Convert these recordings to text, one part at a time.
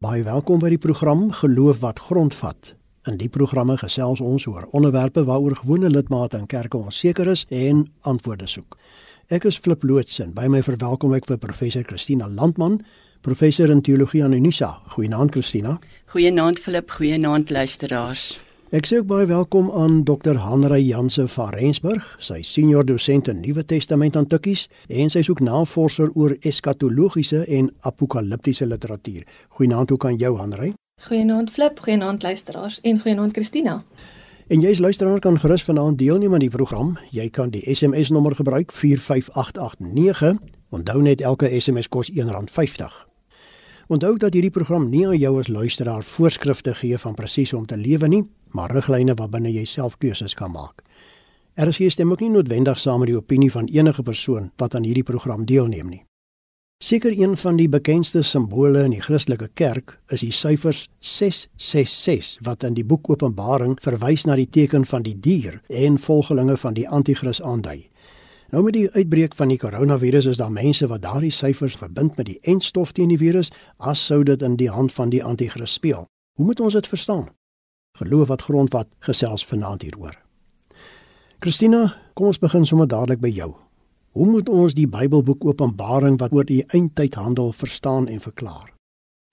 Baie welkom by die program Geloof wat grondvat. In die programme gesels ons oor onderwerpe waaroor gewone lidmate in kerke onseker is en antwoorde soek. Ek is Flip Loots en by my verwelkom ek vir professor Christina Landman, professor in teologie aan Unisa. Goeienaand Christina. Goeienaand Flip, goeienaand luisteraars. Ek sê ook baie welkom aan Dr. Hanrey Jansen van Rensburg, sy senior dosent in Nuwe Testament aan Tikkies en sy is ook navorser oor eskatologiese en apokaliptiese literatuur. Goeienaand ook aan jou Hanrey. Goeienaand Flip, goeienaand luisteraars en goeienaand Christina. En jy as luisteraar kan gerus vanaand deelneem aan die program. Jy kan die SMS nommer gebruik 45889. Onthou net elke SMS kos R1.50. Onthou dat hierdie program nie aan jou as luisteraar voorskrifte gee van presies hoe om te lewe nie, maar riglyne waarbinne jy self keuses kan maak. RSG stem ook nie noodwendig saam met die opinie van enige persoon wat aan hierdie program deelneem nie. Seker een van die bekendste simbole in die Christelike kerk is die syfers 666 wat in die boek Openbaring verwys na die teken van die dier en volgelinge van die anti-kris aandui. Nou met die uitbreek van die koronavirus is daar mense wat daardie syfers verbind met die entstof teen die virus as sou dit in die hand van die anti-kris speel. Hoe moet ons dit verstaan? Geloof wat grond wat gesels vanaand hieroor. Christina, kom ons begin sommer dadelik by jou. Hoe moet ons die Bybelboek Openbaring wat oor die eindtyd handel verstaan en verklaar?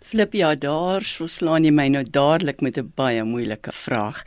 Flip ja, daar so slaan jy my nou dadelik met 'n baie moeilike vraag.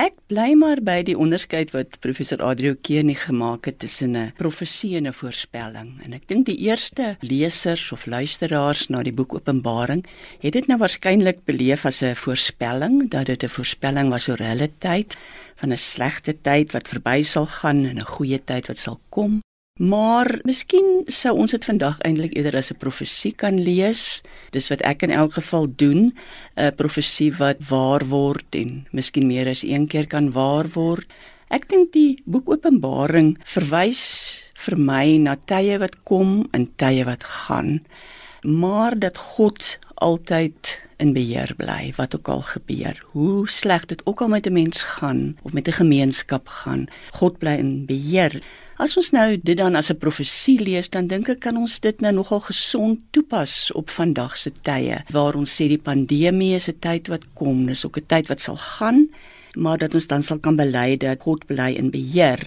Ek bly maar by die onderskeid wat professor Adrio Keernie gemaak het tussen 'n profesie en 'n voorspelling. En ek dink die eerste lesers of luisteraars na die boek Openbaring het dit nou waarskynlik beleef as 'n voorspelling dat dit 'n voorspelling was oor hulle tyd van 'n slegte tyd wat verby sal gaan en 'n goeie tyd wat sal kom. Maar miskien sou ons dit vandag eintlik eerder as 'n profesie kan lees. Dis wat ek in elk geval doen, 'n profesie wat waar word en miskien meer as een keer kan waar word. Ek dink die boek Openbaring verwys vir my na tye wat kom en tye wat gaan, maar dat God altyd in beheer bly wat ook al gebeur. Hoe sleg dit ook al met 'n mens gaan of met 'n gemeenskap gaan, God bly in beheer. As ons nou dit dan as 'n profesie lees, dan dink ek kan ons dit nou nogal gesond toepas op vandag se tye waar ons sê die pandemie is 'n tyd wat kom, dis ook 'n tyd wat sal gaan maar dat ons dan sal kan bely dat God bly in beheer.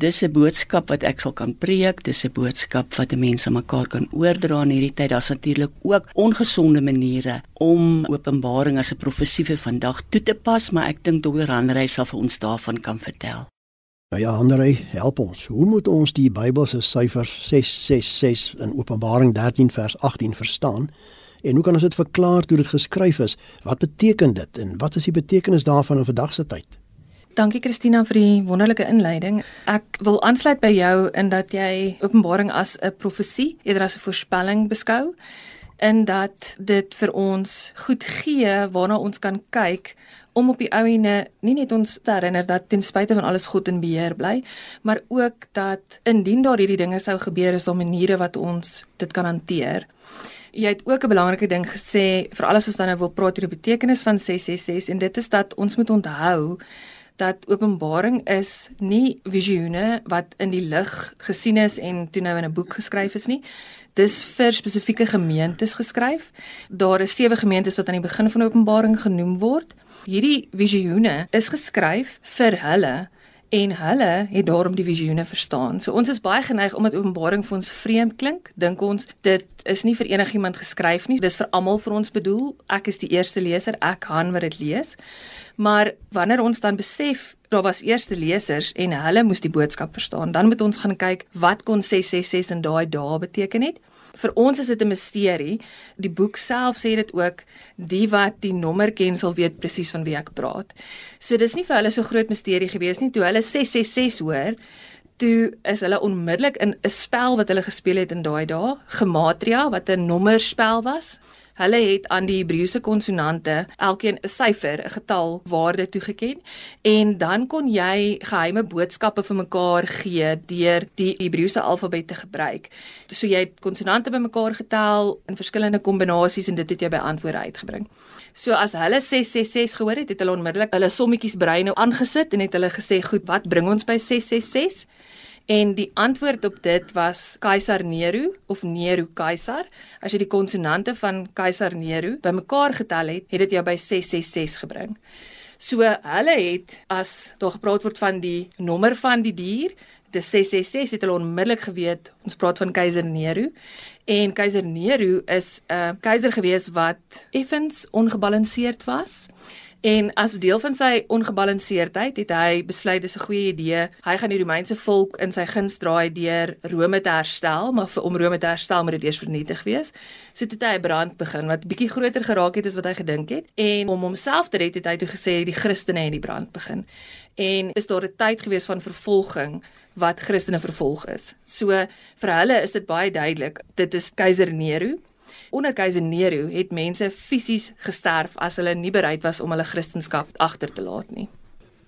Dis 'n boodskap wat ek sal kan preek, dis 'n boodskap wat mense mekaar kan oordra in hierdie tyd. Daar's natuurlik ook ongesonde maniere om Openbaring as 'n profesie vir vandag toe te pas, maar ek dink Dr. Hanrey sal vir ons daarvan kan vertel. Nou ja, Andre, help ons. Hoe moet ons die Bybelse syfers 666 in Openbaring 13 vers 18 verstaan? En hoe kan ons dit verklaar toe dit geskryf is? Wat beteken dit en wat is die betekenis daarvan in vandag se tyd? Dankie Christina vir die wonderlike inleiding. Ek wil aansluit by jou in dat jy Openbaring as 'n profesie eerder as 'n voorspelling beskou en dat dit vir ons goed gee waarna ons kan kyk om op die ouene nie net ons te herinner dat ten spyte van alles God in beheer bly, maar ook dat indien daar hierdie dinge sou gebeur is daar maniere wat ons dit kan hanteer. Jy het ook 'n belangrike ding gesê vir alles ons dan nou wil praat oor die betekenis van 666 en dit is dat ons moet onthou dat Openbaring is nie visioene wat in die lig gesien is en toe nou in 'n boek geskryf is nie. Dis vir spesifieke gemeentes geskryf. Daar is sewe gemeentes wat aan die begin van Openbaring genoem word. Hierdie visioene is geskryf vir hulle en hulle het daarom die visioene verstaan. So ons is baie geneig omdat Openbaring vir ons vreemd klink, dink ons dit is nie vir enigiemand geskryf nie. Dis vir almal vir ons bedoel. Ek is die eerste leser, ek kan wat dit lees. Maar wanneer ons dan besef daar was eerste lesers en hulle moes die boodskap verstaan, dan moet ons gaan kyk wat kon 666 in daai dae beteken het vir ons is dit 'n misterie. Die boek self sê dit ook, die wat die nommer ken sal weet presies van wie ek praat. So dis nie vir hulle so groot misterie gewees nie toe hulle 666 hoor. Toe is hulle onmiddellik in 'n spel wat hulle gespeel het in daai dae, gematria wat 'n nommerspel was. Hulle het aan die Hebreëse konsonante elkeen 'n syfer, 'n getal waarde toegeken en dan kon jy geheime boodskappe vir mekaar gee deur die Hebreëse alfabet te gebruik. So jy het konsonante bymekaar getel in verskillende kombinasies en dit het jy by antwoorde uitgebring. So as hulle 666 gehoor het, het hulle onmiddellik hulle sommetjies breine aangesit en het hulle gesê, "Goed, wat bring ons by 666?" En die antwoord op dit was Keiser Nero of Nero Keiser. As jy die konsonante van Keiser Nero bymekaar getel het, het dit jou by 666 gebring. So hulle het as daar gepraat word van die nommer van die dier, dis 666 het hulle onmiddellik geweet ons praat van keiser Nero en keiser Nero is 'n uh, keiser gewees wat effens ongebalanseerd was En as deel van sy ongebalanseerdheid het hy besluit dis 'n goeie idee. Hy gaan die Romeinse volk in sy guns draai deur Rome te herstel, maar vir om Rome te herstel moet dit eers vernietig wees. So toe het hy 'n brand begin wat bietjie groter geraak het as wat hy gedink het. En om homself te red het hy toe gesê die Christene het die brand begin. En is daar 'n tyd gewees van vervolging wat Christene vervolg is. So vir hulle is dit baie duidelik. Dit is keiser Nero Onder keiser Nero het mense fisies gesterf as hulle nie bereid was om hulle kristendom agter te laat nie.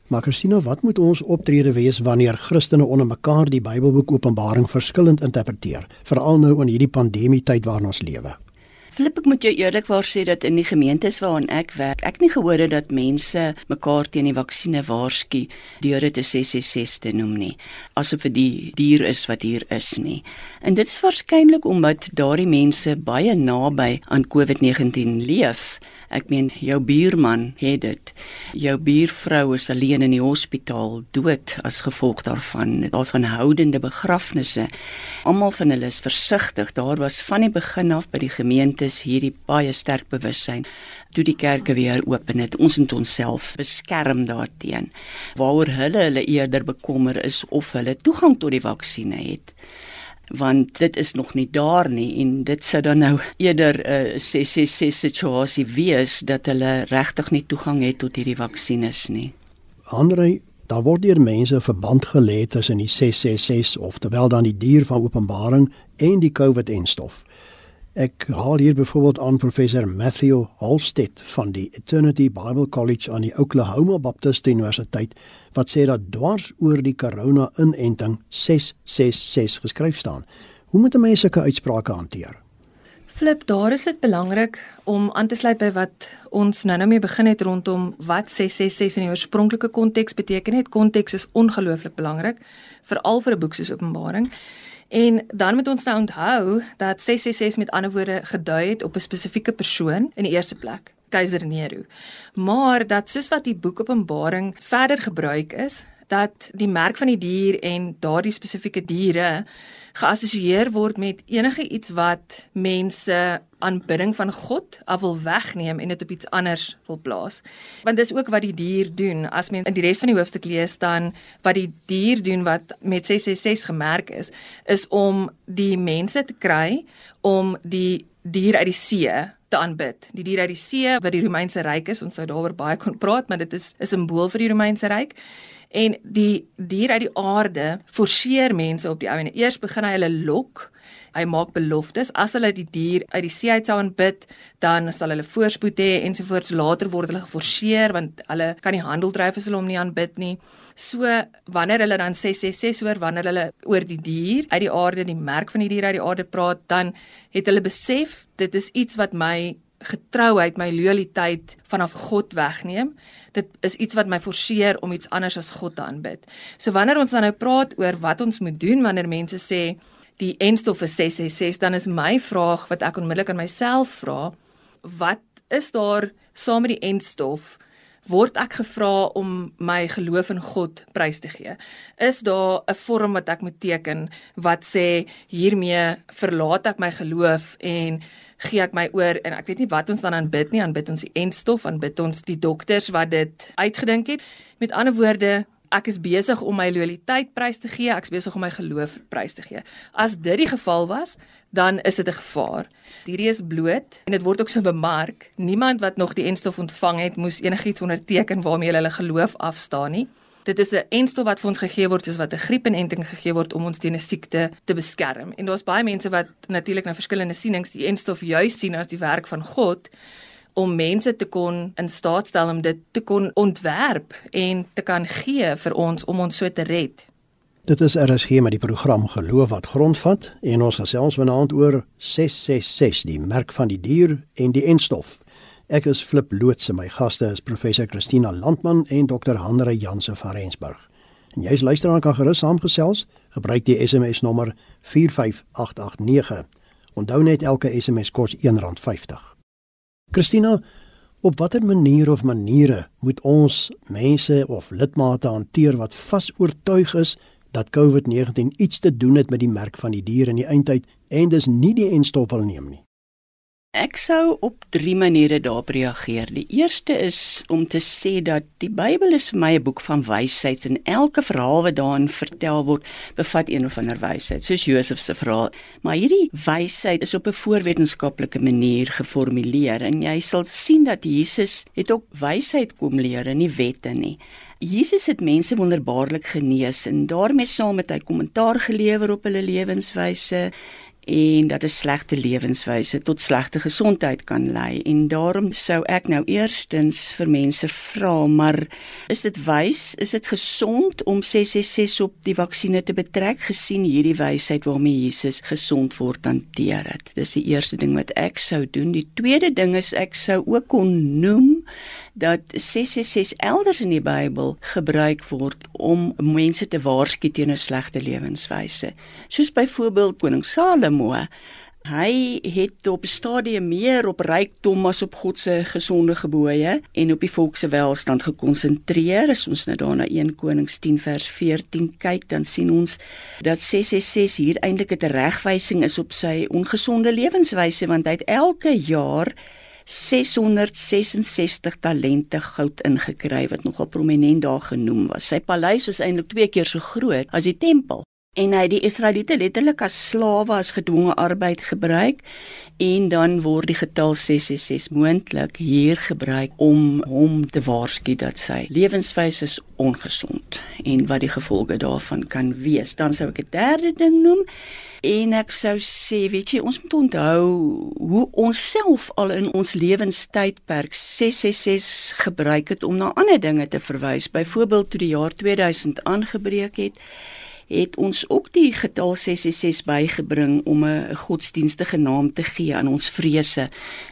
Maar Christina, wat moet ons optrede wees wanneer Christene onder mekaar die Bybelboek Openbaring verskillend interpreteer, veral nou in hierdie pandemie tyd waarin ons lewe? Flip ek moet jou eerlikwaar sê dat in die gemeentes waarin ek werk, ek nie gehoor het dat mense mekaar teen die vaksines waarsku deur dit 'n 666 te noem nie, asof dit die dier is wat hier is nie. En dit is waarskynlik omdat daardie mense baie naby aan COVID-19 leef. Ek meen jou buurman het dit. Jou buurvrou is alleen in die hospitaal dood as gevolg daarvan. Daar's aanhoudende begrafnisse. Almal van hulle is versigtig. Daar was van die begin af by die gemeentes hierdie baie sterk bewussyn toe die kerke weer open het. Ons moet onsself beskerm daarteenoor. Waaroor hulle hulle eerder bekommer is of hulle toegang tot die vaksines het want dit is nog nie daar nie en dit sou dan nou eerder 'n uh, 666 situasie wees dat hulle regtig nie toegang het tot hierdie vaksines nie. Andre, daar word deur mense verband gelê tussen die 666 of terwyl dan die dier van Openbaring en die COVID-en stof. Ek haal hier byvoorbeeld aan professor Matthew Holstead van die Eternity Bible College aan die Oklahoma Baptist Universiteit wat sê dat dwars oor die corona inenting 666 geskryf staan. Hoe moet 'n mens sulke uitsprake hanteer? Flip, daar is dit belangrik om aan te sluit by wat ons nou-nou mee begin het rondom wat 666 in die oorspronklike konteks beteken het. Konteks is ongelooflik belangrik, veral vir 'n boek soos Openbaring. En dan moet ons nou onthou dat 666 met ander woorde gedui het op 'n spesifieke persoon in die eerste plek, keiser Nero. Maar dat soos wat die boek Openbaring verder gebruik is, dat die merk van die dier en daardie spesifieke diere geassosieer word met enige iets wat mense aanbidding van God af wil wegneem en dit op iets anders wil plaas. Want dis ook wat die dier doen. As mens in die res van die hoofstuk lees dan wat die dier doen wat met 666 gemerk is, is om die mense te kry om die dier uit die see te aanbid. Die dier uit die see wat die Romeinse ryk is, ons sou daaroor baie kon praat, maar dit is 'n simbool vir die Romeinse ryk. En die dier uit die aarde forceer mense op die ou en eers begin hy hulle lok. Hy maak beloftes as hulle die dier uit die see uit sou aanbid, dan sal hulle voorspoed hê ensovoorts. Later word hulle geforseer want hulle kan nie handel dryf as hulle hom nie aanbid nie. So wanneer hulle dan 666 oor wanneer hulle oor die dier uit die aarde, die merk van die dier uit die aarde praat, dan het hulle besef dit is iets wat my getrouheid, my lojaliteit vanaf God wegneem. Dit is iets wat my forceer om iets anders as God te aanbid. So wanneer ons dan nou praat oor wat ons moet doen wanneer mense sê die enstof is 666, dan is my vraag wat ek onmiddellik aan myself vra, wat is daar saam met die enstof? Word ek gevra om my geloof in God prys te gee. Is daar 'n vorm wat ek moet teken wat sê hiermee verlaat ek my geloof en gee ek my oor en ek weet nie wat ons dan aanbid nie, aanbid ons die entstof, aanbid ons die dokters wat dit uitgedink het. Met ander woorde, ek is besig om my loyaliteit prys te gee, ek is besig om my geloof prys te gee. As dit die geval was, dan is dit 'n gevaar. Hierdie is bloot en dit word ook so bemark. Niemand wat nog die entstof ontvang het, moes enigiets onderteken waarmee hulle hulle geloof afstaan nie. Dit is 'n enstof wat vir ons gegee word soos wat 'n griepenenting gegee word om ons teen 'n siekte te beskerm. En daar's baie mense wat natuurlik na verskillende sienings die enstof juis sien as die werk van God om mense te kon in staat stel om dit te kon ontwerp en te kan gee vir ons om ons so te red. Dit is RSG met die program Geloof wat grondvat en ons gesels vanaand oor 666 die merk van die dier en die enstof. Ek is Flip Lootse. My gaste is professor Christina Landman en dokter Hanre Janse van Rensburg. En jy's luisteraar kan gerus saamgesels. gebruik die SMS nommer 45889. Onthou net elke SMS kos R1.50. Christina, op watter manier of maniere moet ons mense of lidmate hanteer wat vas oortuig is dat COVID-19 iets te doen het met die merk van die dier in die eindtyd en dis nie die enstof wil neem nie? Ek sou op drie maniere daarop reageer. Die eerste is om te sê dat die Bybel is vir my 'n boek van wysheid en elke verhaal wat daarin vertel word, bevat een of ander wysheid, soos Josef se verhaal. Maar hierdie wysheid is op 'n voorwetenskaplike manier geformuleer en jy sal sien dat Jesus het ook wysheid kom leer en nie wette nie. Jesus het mense wonderbaarlik genees en daarmee saam het hy kommentaar gelewer op hulle lewenswyse en dat 'n slegte lewenswyse tot slegte gesondheid kan lei. En daarom sou ek nou eerstens vir mense vra maar is dit wys is dit gesond om 666 op die vaksines te betrek? Gesien hierdie wysheid waarmee Jesus gesond word hanteer het dis die eerste ding wat ek sou doen. Die tweede ding is ek sou ook kon noem dat 666 elders in die Bybel gebruik word om mense te waarsku teen 'n slegte lewenswyse. Soos byvoorbeeld koning Salomo. Hy het op stadium meer op rykdom as op God se gesonde gebooie en op die volk se welstand gekonsentreer. As ons nou daarna 1 Konings 10 vers 14 kyk, dan sien ons dat 666 hier eintlik 'n regwysing is op sy ongesonde lewenswyse want hy het elke jaar 666 talente goud ingekry wat nogal prominent daar genoem was. Sy paleis was eintlik twee keer so groot as die tempel. En hy die Israeliete letterlik as slawe as gedwonge arbeid gebruik en dan word die getal 666 moontlik hier gebruik om hom te waarsku dat sy lewenswyse is ongesond en wat die gevolge daarvan kan wees. Dan sou ek 'n derde ding noem En ek sou sê, weet jy, ons moet onthou hoe ons self al in ons lewenstydperk 666 gebruik het om na ander dinge te verwys. Byvoorbeeld toe die jaar 2000 aangebreek het, het ons ook die getal 666 bygebring om 'n godsdienstige naam te gee aan ons vrese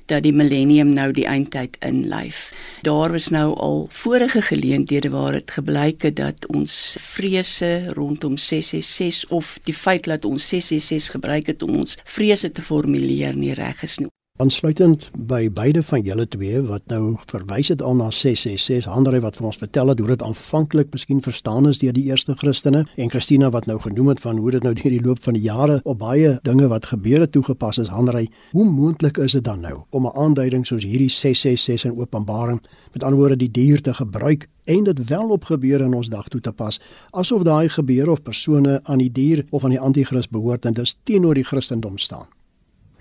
dat die millennium nou die eindtyd inlyf. Daar was nou al vorige geleenthede waar dit gebleik het dat ons vrese rondom 666 of die feit dat ons 666 gebruik het om ons vrese te formuleer nie reg is nie. Aansluitend by beide van julle twee wat nou verwys het al na 666 Hanrey wat vir ons vertel het hoe dit aanvanklik miskien verstaan is deur die eerste Christene en Christina wat nou genoem het van hoe dit nou deur die loop van die jare op baie dinge wat gebeur het toegepas is Hanrey hoe moontlik is dit dan nou om 'n aanduiding soos hierdie 666 in Openbaring met ander woorde die dier te gebruik en dit wel op gebeure in ons dag toe te pas asof daai gebeure of persone aan die dier of aan die anti-kris behoort en dus teenoor die Christendom staan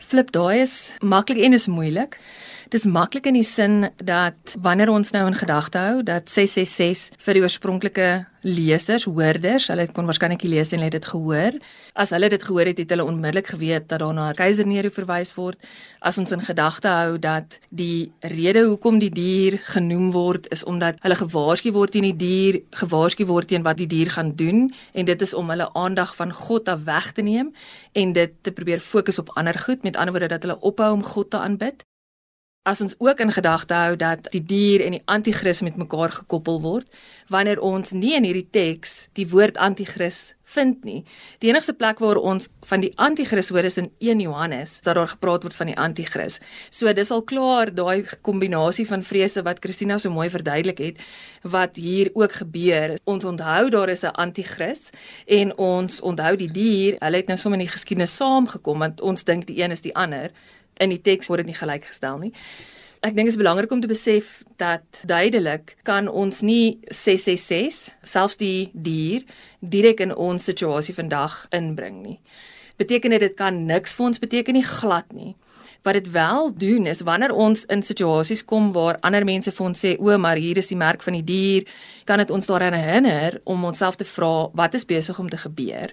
Flip daai is maklik en is moeilik. Dis maklik in die sin dat wanneer ons nou in gedagte hou dat 666 vir die oorspronklike lesers, hoorders, hulle kon waarskynlik lees en het dit gehoor. As hulle dit gehoor het, het hulle onmiddellik geweet dat daar na keiser Nero verwys word. As ons in gedagte hou dat die rede hoekom die dier genoem word is omdat hulle gewaarsku word teen die dier, gewaarsku word teen wat die dier gaan doen en dit is om hulle aandag van God af weg te neem en dit te probeer fokus op ander goed, met ander woorde dat hulle ophou om God te aanbid. As ons ook in gedagte hou dat die dier en die anti-kris met mekaar gekoppel word, wanneer ons nie in hierdie teks die woord anti-kris vind nie. Die enigste plek waar ons van die anti-kris hoor is in 1 Johannes, dat daar gepraat word van die anti-kris. So dis al klaar daai kombinasie van vrese wat Christina so mooi verduidelik het wat hier ook gebeur. Ons onthou daar is 'n anti-kris en ons onthou die dier, hulle het nou sommer in die geskiedenis saamgekom want ons dink die een is die ander in die teks word dit nie gelykgestel nie. Ek dink dit is belangrik om te besef dat duidelik kan ons nie 666 selfs die dier direk in ons situasie vandag inbring nie. Beteken dit dit kan niks vir ons beteken nie glad nie. Wat dit wel doen is wanneer ons in situasies kom waar ander mense vir ons sê o, maar hier is die merk van die dier, kan dit ons daaraan herinner om onsself te vra wat is besig om te gebeur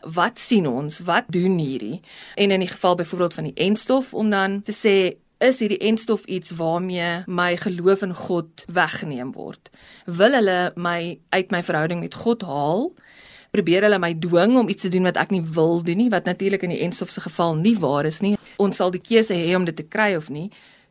wat sien ons? Wat doen hierdie? En in die geval byvoorbeeld van die enstof om dan te sê is hierdie enstof iets waarmee my geloof in God weggeneem word? Wil hulle my uit my verhouding met God haal? Probeer hulle my dwing om iets te doen wat ek nie wil doen nie, wat natuurlik in die enstof se geval nie waar is nie. Ons sal die keuse hê om dit te kry of nie.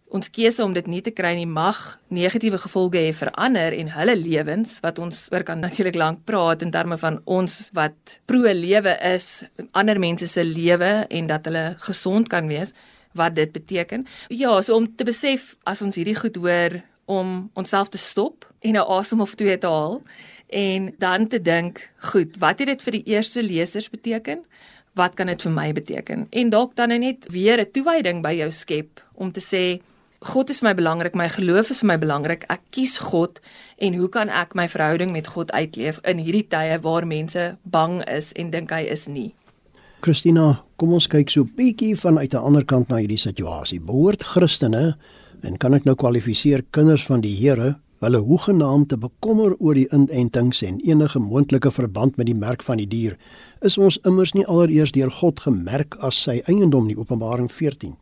Ons keuse om dit nie te kry nie mag negatiewe gevolge hê vir ander en hulle lewens wat ons oor kan natuurlik lank praat in terme van ons wat pro lewe is, ander mense se lewe en dat hulle gesond kan wees wat dit beteken. Ja, so om te besef as ons hierdie goed hoor om onsself te stop en 'n asem of twee te haal en dan te dink, goed, wat het dit vir die eerste lesers beteken? Wat kan dit vir my beteken? En dalk dan net weer 'n toewyding by jou skep om te sê God is vir my belangrik, my geloof is vir my belangrik. Ek kies God en hoe kan ek my verhouding met God uitleef in hierdie tye waar mense bang is en dink hy is nie? Christina, kom ons kyk so 'n bietjie vanuit 'n ander kant na hierdie situasie. Behoort Christene en kan ek nou kwalifiseer kinders van die Here hulle hoegenaamd te bekommer oor die inentings en enige moontlike verband met die merk van die dier? Is ons immers nie allereers deur God gemerk as sy eiendom in Openbaring 14?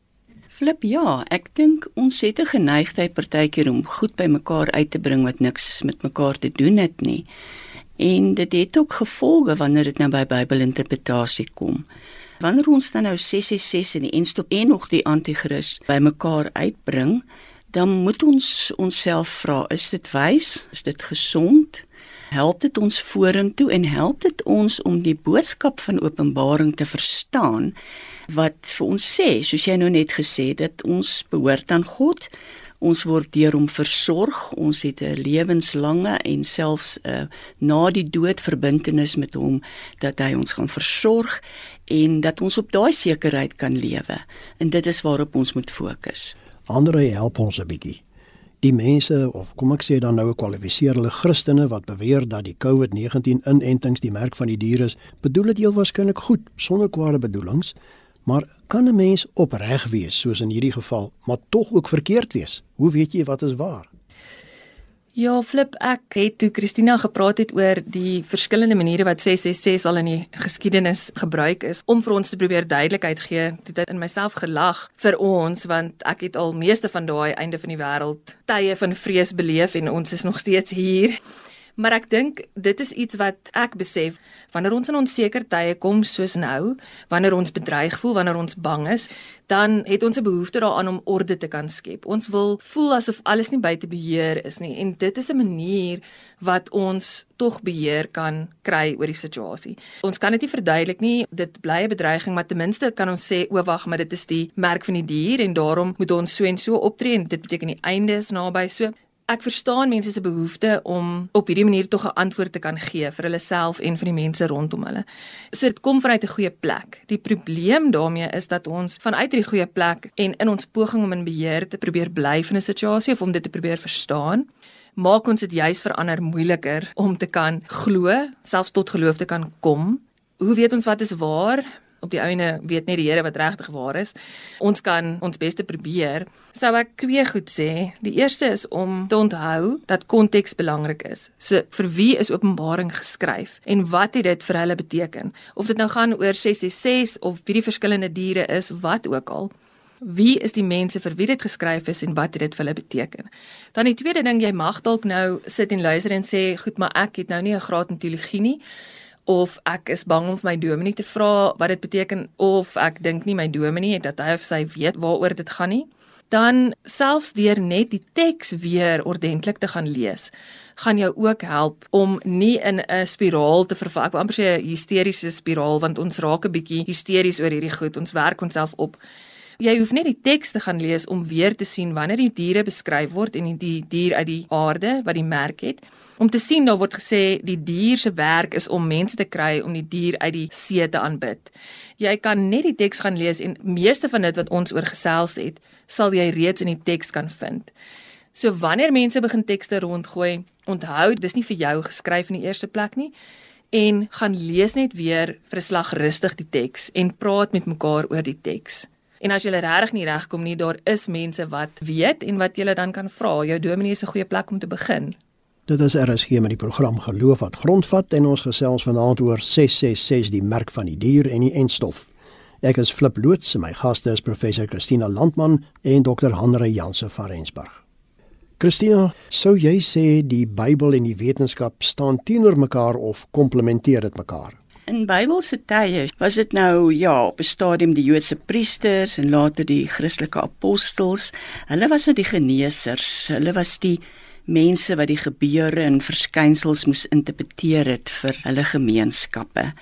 Flip, ja, ek dink ons het 'n geneigtheid partykeer om goed by mekaar uit te bring wat niks met mekaar te doen het nie. En dit het ook gevolge wanneer dit nou by Bybelinterpretasie kom. Wanneer ons dan nou 666 in die enstop en nog die anti-kris bymekaar uitbring, dan moet ons onsself vra, is dit wys? Is dit gesond? Help dit ons vorentoe en help dit ons om die boodskap van Openbaring te verstaan wat vir ons sê, soos jy nou net gesê het, dat ons behoort aan God ons word deur hom versorg. Ons het 'n lewenslange en selfs 'n uh, na die dood verbintenis met hom dat hy ons gaan versorg en dat ons op daai sekerheid kan lewe. En dit is waarop ons moet fokus. Ander help ons 'n bietjie. Die mense of kom ek sê dan nou 'n kwalifiseerde Christene wat beweer dat die COVID-19 inentings die merk van die dier is, bedoel dit heel waarskynlik goed sonder kwade bedoelings. Maar kan 'n mens opreg wees soos in hierdie geval, maar tog ook verkeerd wees? Hoe weet jy wat is waar? Ja, flip ek het toe Christina gepraat het oor die verskillende maniere wat 666 al in die geskiedenis gebruik is om vir ons te probeer duidelikheid gee. Dit het in myself gelag vir ons want ek het al meeste van daai einde van die wêreld tye van vrees beleef en ons is nog steeds hier. Maar ek dink dit is iets wat ek besef wanneer ons in onseker tye kom soos nou, wanneer ons bedreig voel, wanneer ons bang is, dan het ons 'n behoefte daaraan om orde te kan skep. Ons wil voel asof alles nie buite beheer is nie en dit is 'n manier wat ons tog beheer kan kry oor die situasie. Ons kan dit nie verduidelik nie, dit bly 'n bedreiging, maar ten minste kan ons sê o wag, maar dit is die merk van die dier en daarom moet ons so en so optree en dit beteken die einde is naby. So Ek verstaan mense se behoefte om op hierdie manier tog 'n antwoord te kan gee vir hulle self en vir die mense rondom hulle. So dit kom vanuit 'n goeie plek. Die probleem daarmee is dat ons vanuit hierdie goeie plek en in ons poging om in beheer te probeer bly van 'n situasie of om dit te probeer verstaan, maak ons dit juis vir ander moeiliker om te kan glo, selfs tot geloof te kan kom. Hoe weet ons wat is waar? Op die ouene weet net die Here wat regtig waar is. Ons kan ons bes te probeer. Sou ek twee goed sê. Die eerste is om te onthou dat konteks belangrik is. So vir wie is Openbaring geskryf en wat het dit vir hulle beteken? Of dit nou gaan oor 666 of wie die verskillende diere is, wat ook al. Wie is die mense vir wie dit geskryf is en wat het dit vir hulle beteken? Dan die tweede ding, jy mag dalk nou sit en luister en sê, "Goed, maar ek het nou nie 'n graad in teologie nie." Of ek is bang om vir my dominee te vra wat dit beteken of ek dink nie my dominee het dat hy of sy weet waaroor dit gaan nie dan selfs deur net die teks weer ordentlik te gaan lees gaan jou ook help om nie in 'n spiraal te verval. Ek wil amper sê 'n hysteriese spiraal want ons raak 'n bietjie hysteries oor hierdie goed. Ons werk onsself op Jy hoef net die teks te gaan lees om weer te sien wanneer die diere beskryf word en die dier uit die aarde wat die merk het om te sien daar word gesê die dier se werk is om mense te kry om die dier uit die see te aanbid. Jy kan net die teks gaan lees en meeste van dit wat ons oor gesels het, sal jy reeds in die teks kan vind. So wanneer mense begin tekste rondgooi, onthou dis nie vir jou geskryf in die eerste plek nie en gaan lees net weer vir 'n slag rustig die teks en praat met mekaar oor die teks. En as jy regtig nie regkom nie, daar is mense wat weet en wat jy dan kan vra. Jou dominee is 'n goeie plek om te begin. Dit is RSG met die program Geloof wat grondvat en ons gesels vanaand oor 666 die merk van die dier en die enstof. Ek is Flip Loots en my gaste is professor Christina Landman en dokter Hanre Janse van Rensburg. Christina, sou jy sê die Bybel en die wetenskap staan teenoor mekaar of komplementeer dit mekaar? In Bybelse tye was dit nou ja, op 'n stadium die Joodse priesters en later die Christelike apostels. Hulle was nou die geneesers. Hulle was die mense wat die gebeure en verskynsels moes interpreteer het vir hulle gemeenskappe.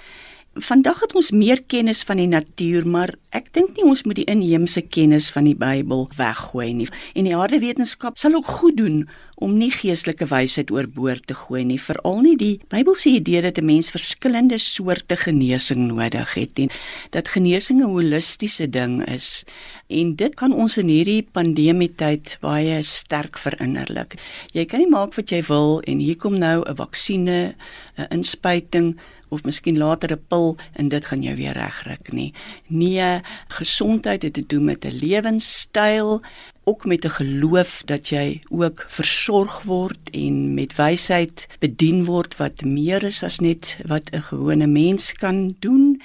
Vandag het ons meer kennis van die natuur, maar ek dink nie ons moet die inheemse kennis van die Bybel weggooi nie. En die harde wetenskap sal ook goed doen om nie geestelike wysheid oorboord te gooi nie, veral nie die Bybel se idee dat 'n mens verskillende soorte genesing nodig het en dat genesing 'n holistiese ding is. En dit kan ons in hierdie pandemie tyd baie sterk verinnerlik. Jy kan nie maak wat jy wil en hier kom nou 'n vaksines, 'n inspuiting of miskien later 'n pil en dit gaan jou weer regryk nie. Nee, gesondheid het te doen met 'n lewenstyl, ook met 'n geloof dat jy ook versorg word en met wysheid bedien word wat meer is as net wat 'n gewone mens kan doen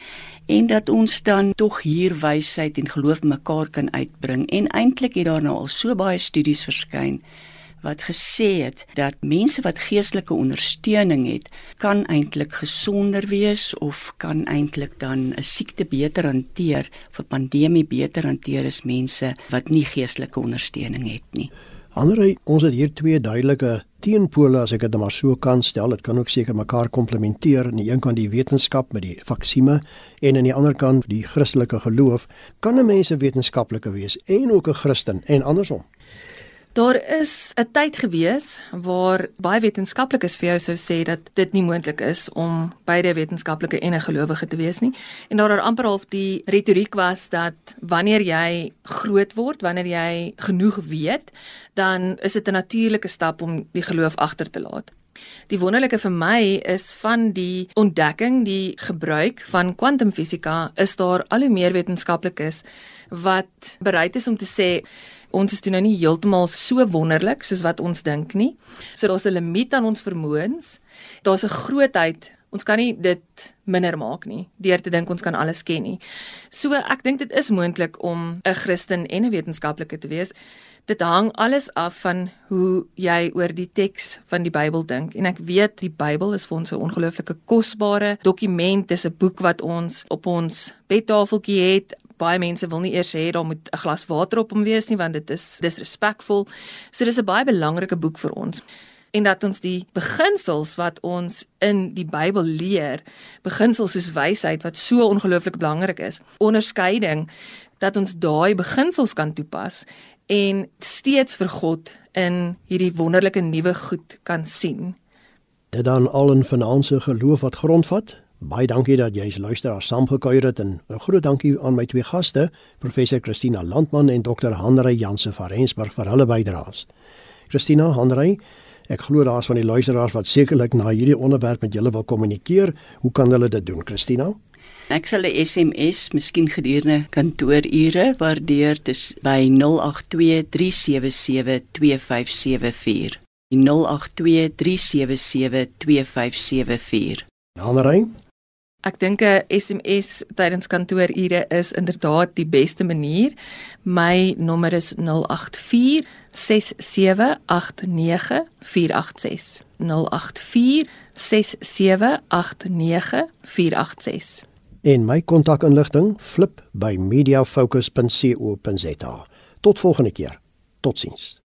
en dat ons dan tog hier wysheid en geloof mekaar kan uitbring en eintlik het daar nou al so baie studies verskyn wat gesê het dat mense wat geestelike ondersteuning het, kan eintlik gesonder wees of kan eintlik dan 'n siekte beter hanteer, of 'n pandemie beter hanteer as mense wat nie geestelike ondersteuning het nie. Andery, ons het hier twee duidelike teenpole as ek dit maar so kan stel. Dit kan ook seker mekaar komplementeer. Aan die een kant die wetenskap met die vaksime en aan die ander kant die Christelike geloof. Kan 'n mens 'n wetenskaplike wees en ook 'n Christen en andersom? Daar is 'n tyd gewees waar baie wetenskaplikes vir jou sou sê dat dit nie moontlik is om beide wetenskaplike en 'n gelowige te wees nie. En daar het amper half die retoriek was dat wanneer jy groot word, wanneer jy genoeg weet, dan is dit 'n natuurlike stap om die geloof agter te laat. Die wonderlike vir my is van die ontdekking, die gebruik van kwantumfisika, is daar al hoe meer wetenskaplikes wat bereid is om te sê ons is toe nou nie heeltemal so wonderlik soos wat ons dink nie. So daar's 'n limiet aan ons vermoëns. Daar's 'n grootheid. Ons kan nie dit minder maak nie deur te dink ons kan alles ken nie. So ek dink dit is moontlik om 'n Christen en 'n wetenskaplike te wees. Dit hang alles af van hoe jy oor die teks van die Bybel dink. En ek weet die Bybel is vir ons 'n ongelooflike kosbare dokument, dis 'n boek wat ons op ons bedtafeltjie het. Baie mense wil nie eers hê daar moet 'n glas water op hom wees nie want dit is disrespekvol. So dis 'n baie belangrike boek vir ons. En dat ons die beginsels wat ons in die Bybel leer, beginsels soos wysheid wat so ongelooflik belangrik is, onderskeiding dat ons daai beginsels kan toepas en steeds vir God in hierdie wonderlike nuwe goed kan sien. Dit dan al 'n finansiële geloof wat grondvat Baie dankie dat jy as luisteraar saamgekuier het en 'n groot dankie aan my twee gaste, professor Christina Landman en dokter Hanrey Jansen van Rensburg vir hulle bydraes. Christina, Hanrey, ek glo daar's van die luisteraars wat sekerlik na hierdie onderwerp met julle wil kommunikeer. Hoe kan hulle dit doen, Christina? Ek sal 'n SMS miskien gedurende kantoorure waardeer dis by 0823772574. 0823772574. Hanrey Ek dink 'n SMS tydens kantoorure is inderdaad die beste manier. My nommer is 084 6789486. 084 6789486. En my kontakinligting flip by mediafocus.co.za. Tot volgende keer. Totsiens.